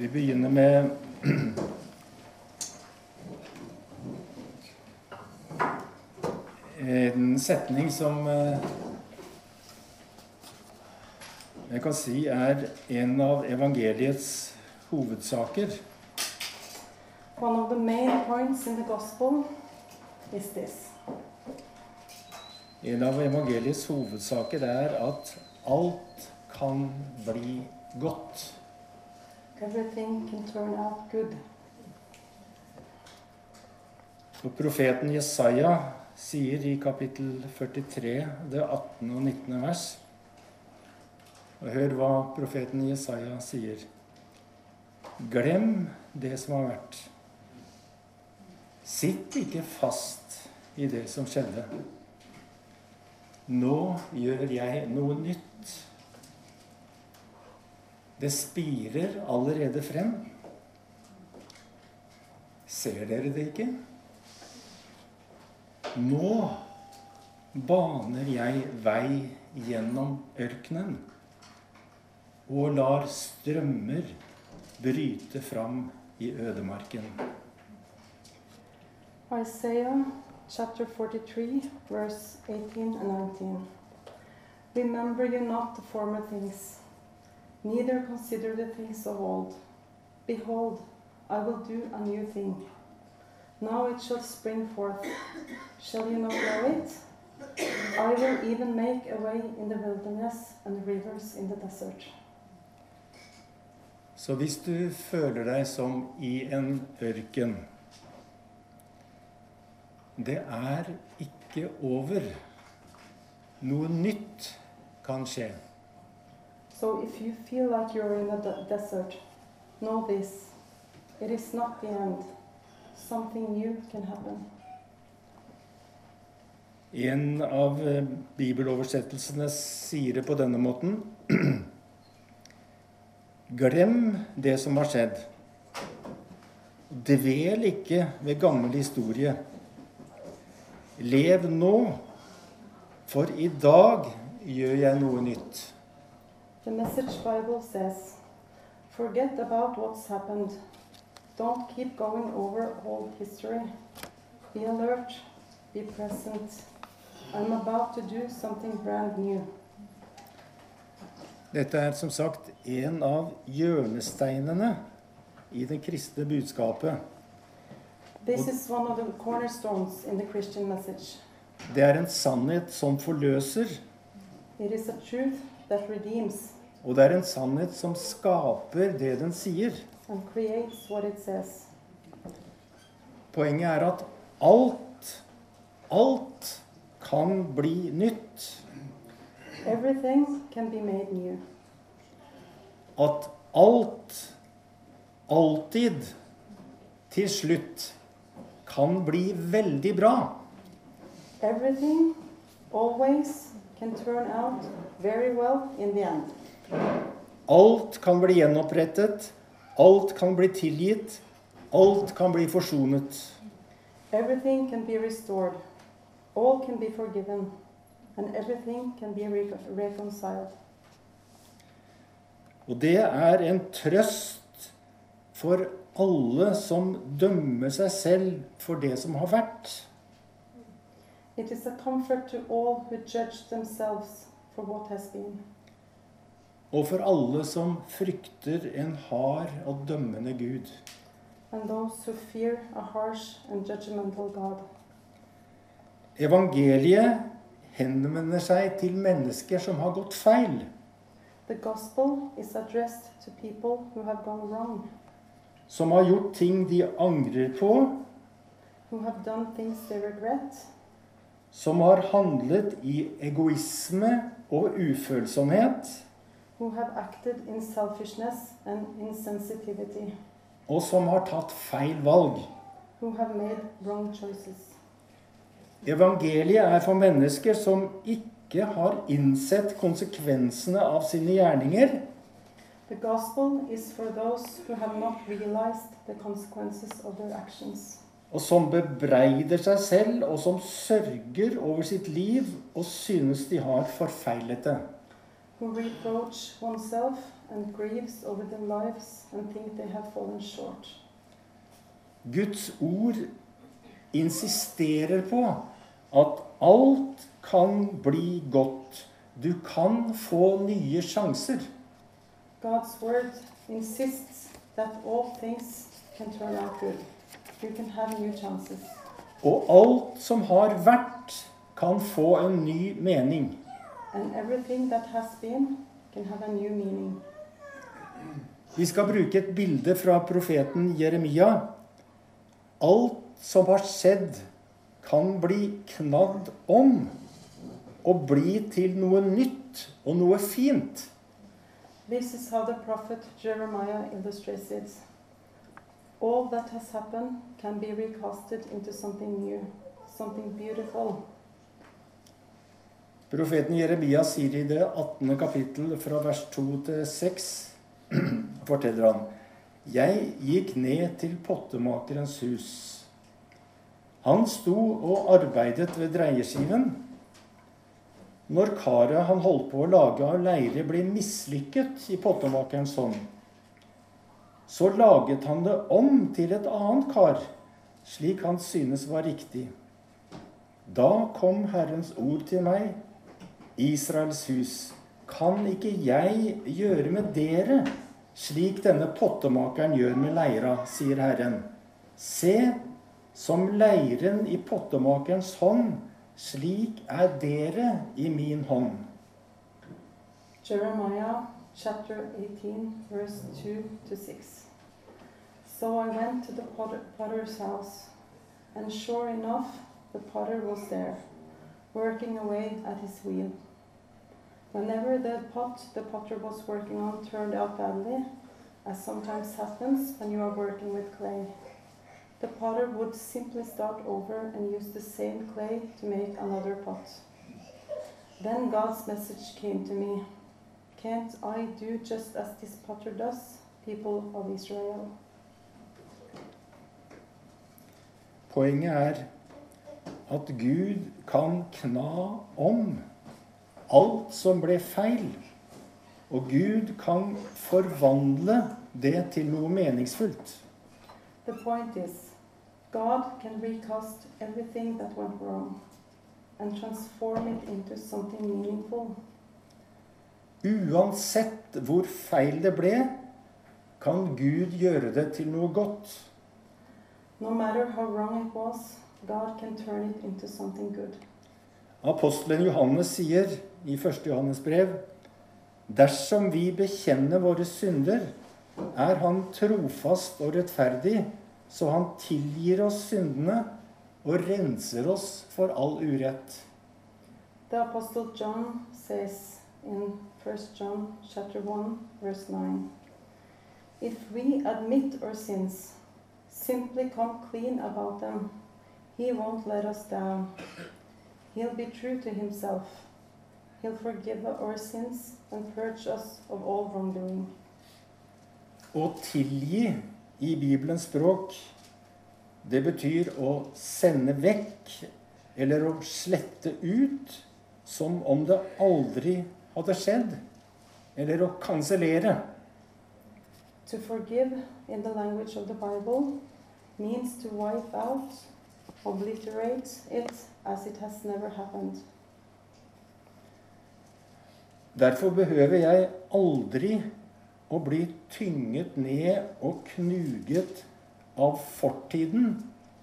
Vi begynner med en setning som eh, jeg kan si er en av evangeliets hovedsaker. One of the main points in the gospel is this En av evangeliets hovedsaker er at alt kan bli godt. Everything can turn out good. Og profeten Jesaja sier i kapittel 43, det 18. og 19. vers Og hør hva profeten Jesaja sier. Glem det som har vært. Sitt ikke fast i det som skjedde. Nå gjør jeg noe nytt. Det spirer allerede frem. Ser dere det ikke? Nå baner jeg vei gjennom ørkenen og lar strømmer bryte fram i ødemarken. Isaiah chapter 43, verse 18 and 19. Remember you not the former things, neither consider the things of old. Behold, I will do a new thing. Now it shall spring forth. Shall you not know it? I will even make a way in the wilderness and rivers in the desert. Så hvis du føler deg som i en ørken Det er ikke over. Noe nytt kan skje. So if you feel like you're in a de- desert, know this. It is not the end. Something new can happen. En av eh, bibeloversettelsene sier det på denne måten. Glem det som har skjedd. Dvel ikke ved gammel historie. Lev nå, for i dag gjør jeg noe nytt. The Message Bible says, Forget about what's happened. Don't keep going over old history. Be alert. Be present. I'm about to do something brand new. Dette er som sagt en av hjørnesteinene i det kristne budskapet. This is one of the cornerstones in the Christian message. Det er en sannhet som forløser, It is a truth that redeems og det er en sannhet som skaper det den sier. Poenget er at alt, alt kan bli nytt. Can be made new. At alt, alltid, til slutt kan bli veldig bra. Everything always can turn out very well in the end. Alt kan bli gjenopprettet. Alt kan bli tilgitt. Alt kan bli forsonet. Everything can be restored. All can be forgiven. And everything can be re- reconciled. Og det er en trøst for alle som dømmer seg selv for det som har vært. It is a comfort to all who judge themselves for what has been. Og for alle som frykter en hard og dømmende Gud. Evangeliet henvender seg til mennesker som har gått feil. Som har gjort ting de angrer på. Som har handlet i egoisme og ufølsomhet. Who have acted in selfishness and insensitivity, Og som har tatt feil valg. who have made wrong choices. Evangeliet er for mennesker som ikke har innsett konsekvensene av sine gjerninger, The gospel is for those who have not realized the consequences of their actions, og som bebreider seg selv, og som sørger over sitt liv og synes de har forfeilet det. Who reproach oneself and grieves over their lives and think they have fallen short. Guds ord insisterer på at alt kan bli godt. Du kan få nye sjanser. God's word insists that all things can turn out good. You can have new chances. Og alt som har vært, kan få en ny mening. And everything that has been can have a new meaning. Vi skal bruke et bilde fra profeten Jeremia. Alt som har skjedd, kan bli knadd om og bli til noe nytt og noe fint. This is how the prophet Jeremiah illustrates it. All that has happened can be recasted into something new, something beautiful. Profeten Jeremia sier i det 18. kapittel fra vers 2 til 6 forteller han Jeg gikk ned til pottemakerens hus. Han sto og arbeidet ved dreieskiven. Når karet han holdt på å lage av leire, ble mislykket i pottemakerens hånd, så laget han det om til et annet kar, slik han synes var riktig. Da kom Herrens ord til meg, Israels hus, kan ikke jeg gjøre med dere slik denne pottemakeren gjør med leira, sier Herren. Se, som leiren i pottemakerens hånd, slik er dere i min hånd. Jeremiah chapter 18, verse 2 to 6. So I went to the potter, potter's house, and sure enough, the potter was there, working away at his wheel. Whenever the pot the potter was working on turned out badly, as sometimes happens when you are working with clay, the potter would simply start over and use the same clay to make another pot. Then God's message came to me Can't I do just as this potter does, people of Israel? Poenget er at Gud kan kna om alt som ble feil. Og Gud kan forvandle det til noe meningsfullt. The point is, God can recast everything that went wrong and transform it into something meaningful. Uansett hvor feil det ble, kan Gud gjøre det til noe godt. No matter how wrong it was, God can turn it into something good. Apostelen Johannes sier i 1. Johannes brev Dersom vi bekjenner våre synder, er Han trofast og rettferdig, så Han tilgir oss syndene og renser oss for all urett. The apostle John says in 1 John chapter 1 verse 9, if we admit our sins, simply come clean about them, he won't let us down. He'll be true to himself. He'll forgive our sins and purge us of all wrongdoing. Å tilgi i Bibelens språk, det betyr å sende vekk eller å slette ut som om det aldri hadde skjedd, eller å kansellere. To forgive in the language of the Bible means to wipe out, obliterate it as it has never happened. Derfor behøver jeg aldri å bli tynget ned og knuget av fortiden,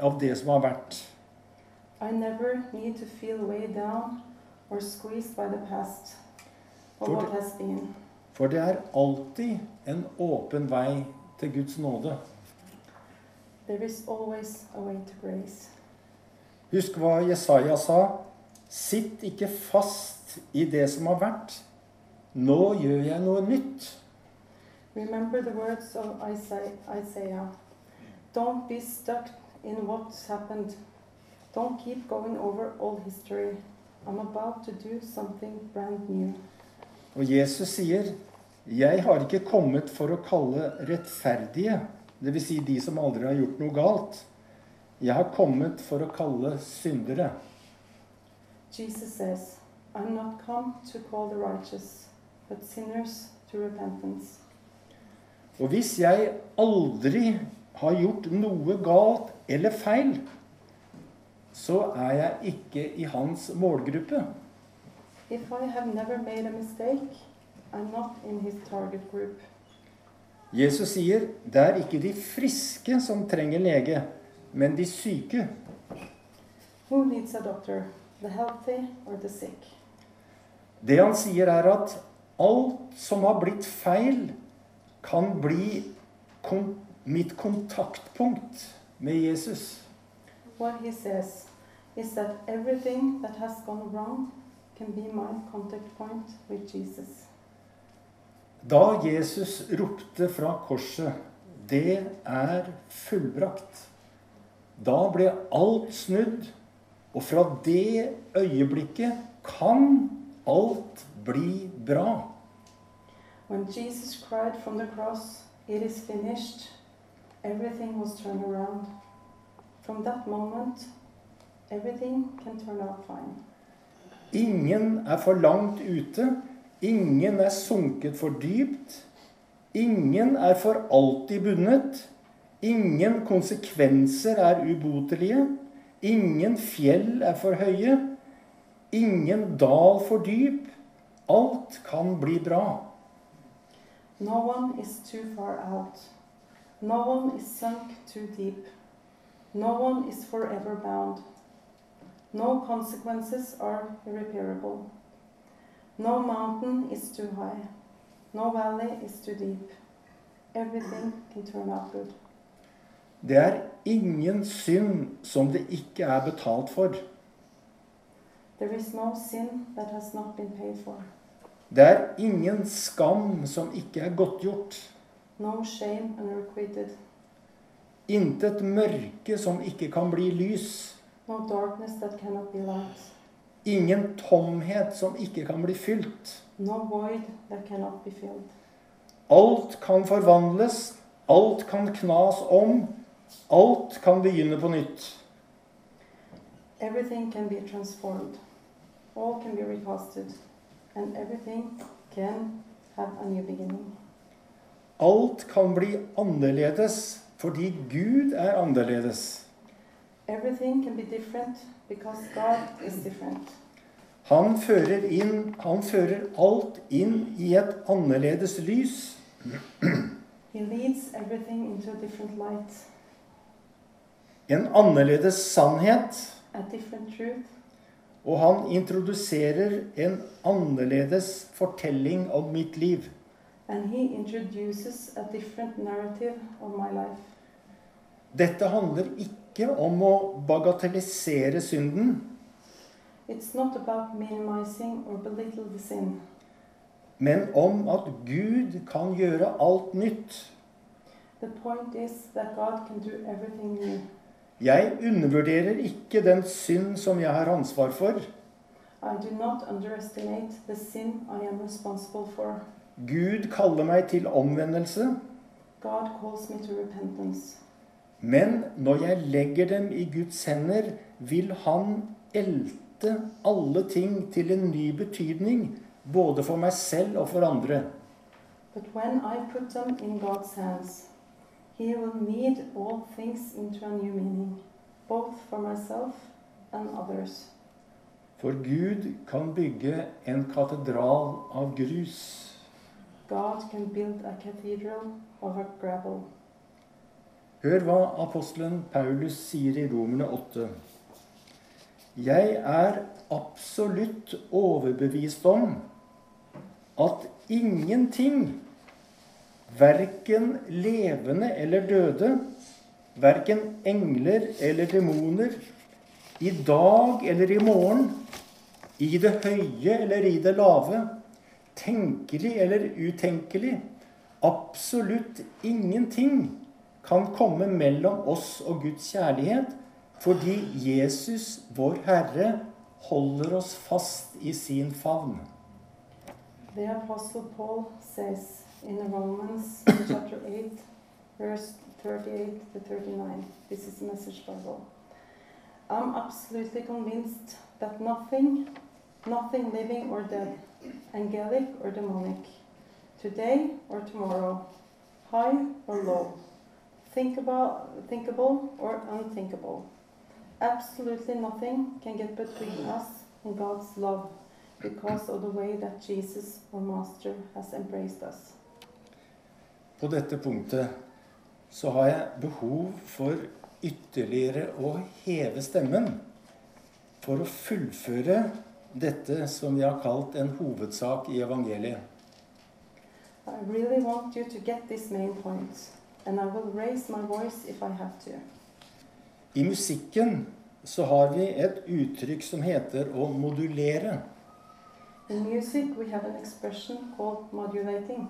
av det som har vært. I never need to feel weighed down or squeezed by the past or For what det- has been. For det er alltid en åpen vei til Guds nåde. There is always a way to grace. Husk hva Jesaja sa. Sitt ikke fast i det som har vært. Nå gjør jeg noe nytt. Remember the words of Isaiah. Don't be stuck in what's happened. Don't keep going over all history. I'm about to do something brand new. Og Jesus sier, 'Jeg har ikke kommet for å kalle rettferdige', dvs. Si de som aldri har gjort noe galt. 'Jeg har kommet for å kalle syndere'. Jesus says, I'm not come to call the righteous, but sinners to repentance. Og hvis jeg aldri har gjort noe galt eller feil, så er jeg ikke i hans målgruppe. If I have never made a mistake, I'm not in his target group. Jesus sier det er ikke de friske som trenger lege, men de syke. Who needs a doctor, the healthy or the sick? Det han sier, er at alt som har blitt feil, kan bli kon mitt kontaktpunkt med Jesus. What he says is that everything that has gone wrong can be my contact point with Jesus. Da Jesus ropte fra korset 'Det er fullbrakt', da ble alt snudd, og fra det øyeblikket kan alt bli bra. When Jesus cried from the cross, It is finished, everything was turned around. From that moment, everything can turn out fine. Ingen er for langt ute. Ingen er sunket for dypt. Ingen er for alltid bundet. Ingen konsekvenser er ubotelige. Ingen fjell er for høye. Ingen dal for dyp. Alt kan bli bra. No one is too far out. No one is sunk too deep. No one is forever bound. No consequences are irreparable. No mountain is too high. No valley is too deep. Everything can turn out good. Det er ingen synd som det ikke er betalt for. There is no sin that has not been paid for. Det er ingen skam som ikke er godtgjort. No shame unrequited. Intet mørke som ikke kan bli lys. No darkness that cannot be light. Ingen tomhet som ikke kan bli fylt. No void that cannot be filled. Alt kan forvandles, alt kan knas om, alt kan begynne på nytt. Everything can be transformed. All can be recasted. And everything can have a new beginning. Alt kan bli annerledes fordi Gud er annerledes. Everything can be different because God is different. Han fører, inn, han fører alt inn i et annerledes lys. He leads everything into a different light, En annerledes sannhet. a different truth, Og han introduserer en annerledes fortelling om mitt liv. Dette handler ikke om å bagatellisere synden, men om at Gud kan gjøre alt nytt. the point is that God can do everything new. Jeg undervurderer ikke den synd som jeg har ansvar for. Gud kaller meg til omvendelse, me men når jeg legger dem i Guds hender, vil Han elte alle ting til en ny betydning, både for meg selv og for andre. But when I put them in God's hands, He will knead all things into a new meaning, both for myself and others. For Gud kan bygge en katedral av grus. God can build a cathedral of a gravel. Hør hva apostelen Paulus sier i Romerne 8. Jeg er absolutt overbevist om at ingenting, verken levende eller døde, verken engler eller demoner, i dag eller i morgen, i det høye eller i det lave, tenkelig eller utenkelig, absolutt ingenting kan komme mellom oss og Guds kjærlighet, fordi Jesus, vår Herre, holder oss fast i sin favn. The Apostle Paul says in Romans chapter 8, verse 38 to 39, this is the Message Bible. I'm absolutely convinced that nothing, nothing living or dead, angelic or demonic, today or tomorrow, high or low, thinkable, thinkable or unthinkable. Absolutely nothing can get between us and God's love because of the way that Jesus, our Master, has embraced us. På dette punktet så har jeg behov for ytterligere å heve stemmen for å fullføre dette som vi har kalt en hovedsak i evangeliet. I really want you to get this main point, and I will raise my voice if I have to. I musikken så har vi et uttrykk som heter å modulere. In music, we have an expression called modulating.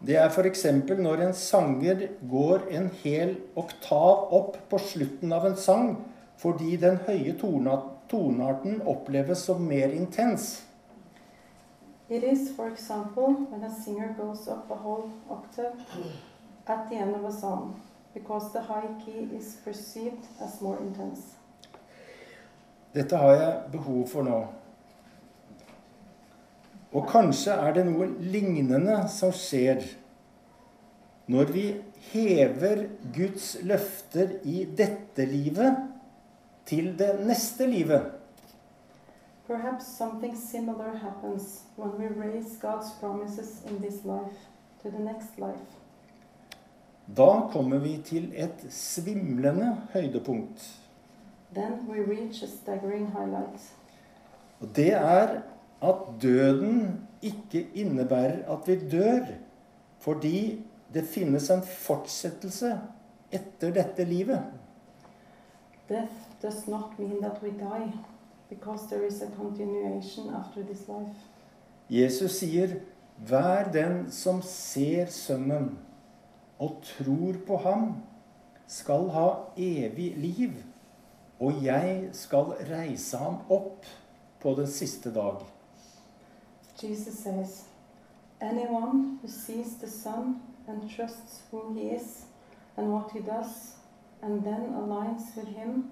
Det er f.eks. når en sanger går en hel oktav opp på slutten av en sang fordi den høye tonearten oppleves som mer intens. It is, for example, when a singer goes up a whole octave at the end of a song, because the high key is perceived as more intense. Dette har jeg behov for nå. Og kanskje er det noe lignende som skjer når vi hever Guds løfter i dette livet til det neste livet. Perhaps something similar happens when we raise God's promises in this life to the next life. Da kommer vi til et svimlende høydepunkt. Then we reach a staggering highlight. Og det er at døden ikke innebærer at vi dør, fordi det finnes en fortsettelse etter dette livet. Death does not mean that we die, because there is a continuation after this life. Jesus sier, 'Vær den som ser Sønnen og tror på ham, skal ha evig liv, og jeg skal reise ham opp på den siste dag.' Jesus says, Anyone who sees the Son and trusts who he is and what he does, and then aligns with him,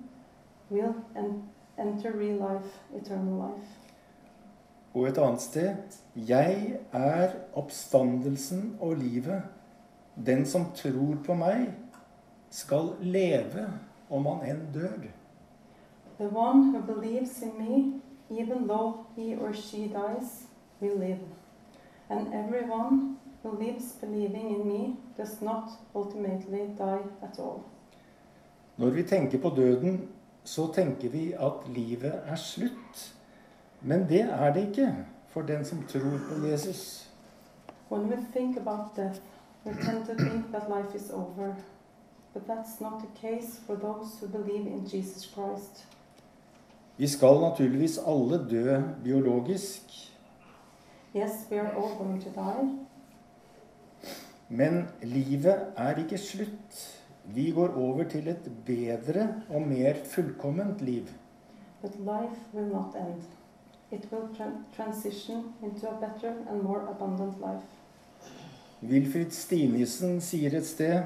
will en- enter real life, eternal life. Og et annet sted, 'Jeg er oppstandelsen og livet.' 'Den som tror på meg, skal leve om han enn dør.' The one who believes in me, even though he or she dies, will live. And everyone who lives believing in me does not ultimately die at all. Når vi tenker på døden, så tenker vi at livet er slutt. Men det er det ikke for den som tror på Jesus. When we think about death, we tend to think that life is over. But that's not the case for those who believe in Jesus Christ. Vi skal naturligvis alle dø biologisk, Yes, we are all going to die, men livet er ikke slutt. Vi går over til et bedre og mer fullkomment liv. but life will not end. It will transition into a better and more abundant life. Wilfrid Stinesen sier et sted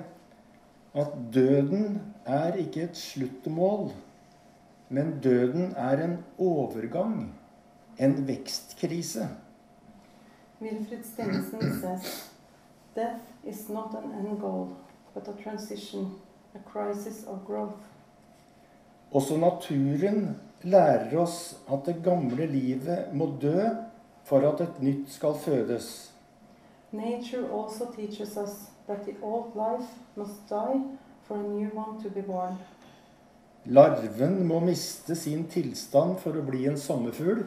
at døden er ikke et sluttmål, men døden er en overgang, en vekstkrise. Wilfrid Steensen says, Death is not an end goal, but a transition, a crisis of growth. Også naturen lærer oss at det gamle livet må dø for at et nytt skal fødes. Nature also teaches us that the old life must die for a new one to be born. Larven må miste sin tilstand for å bli en sommerfugl.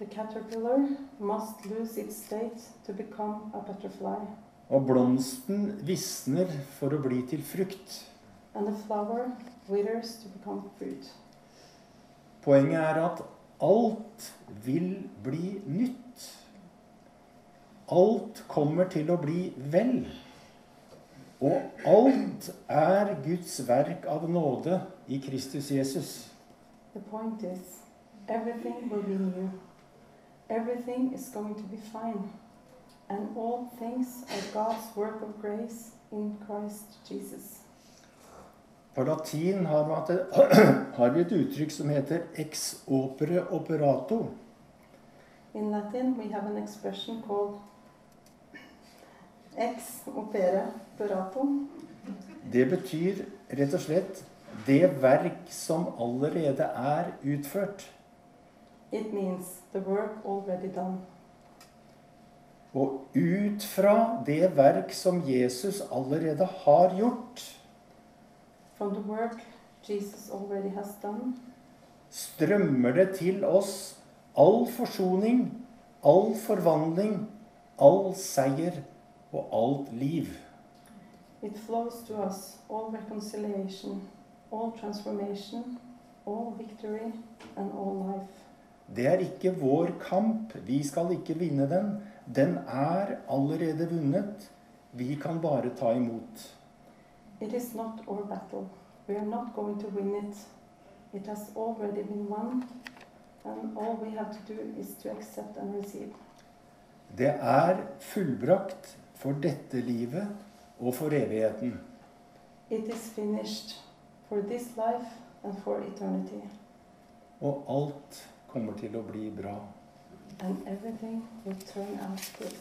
The caterpillar must lose its state to become a butterfly, Og blomsten visner for å bli til frukt. and the flower withers to become fruit. Poenget er at alt vil bli nytt. Alt kommer til å bli vel. Og alt er Guds verk av nåde i Kristus Jesus. The point is, everything will be new. Everything is going to be fine. And all things are God's work of grace in Christ Jesus. På latin har vi, et, har vi et uttrykk som heter ex opere operato. In Latin, we have an expression called ex opere operato. Det betyr rett og slett det verk som allerede er utført. It means the work already done. Og ut fra det verk som Jesus allerede har gjort, From the work Jesus already has done, strømmer det til oss all forsoning, all forvandling, all seier og alt liv. it flows to us all reconciliation, all transformation, all victory, and all life. Det er ikke vår kamp. Vi skal ikke vinne den. Den er allerede vunnet. Vi kan bare ta imot. It is not our battle. We are not going to win it. It has already been won, and all we have to do is to accept and receive. Det er fullbrakt for dette livet og for evigheten. It is finished for this life and for eternity, Og alt kommer til å bli bra. and everything will turn out good.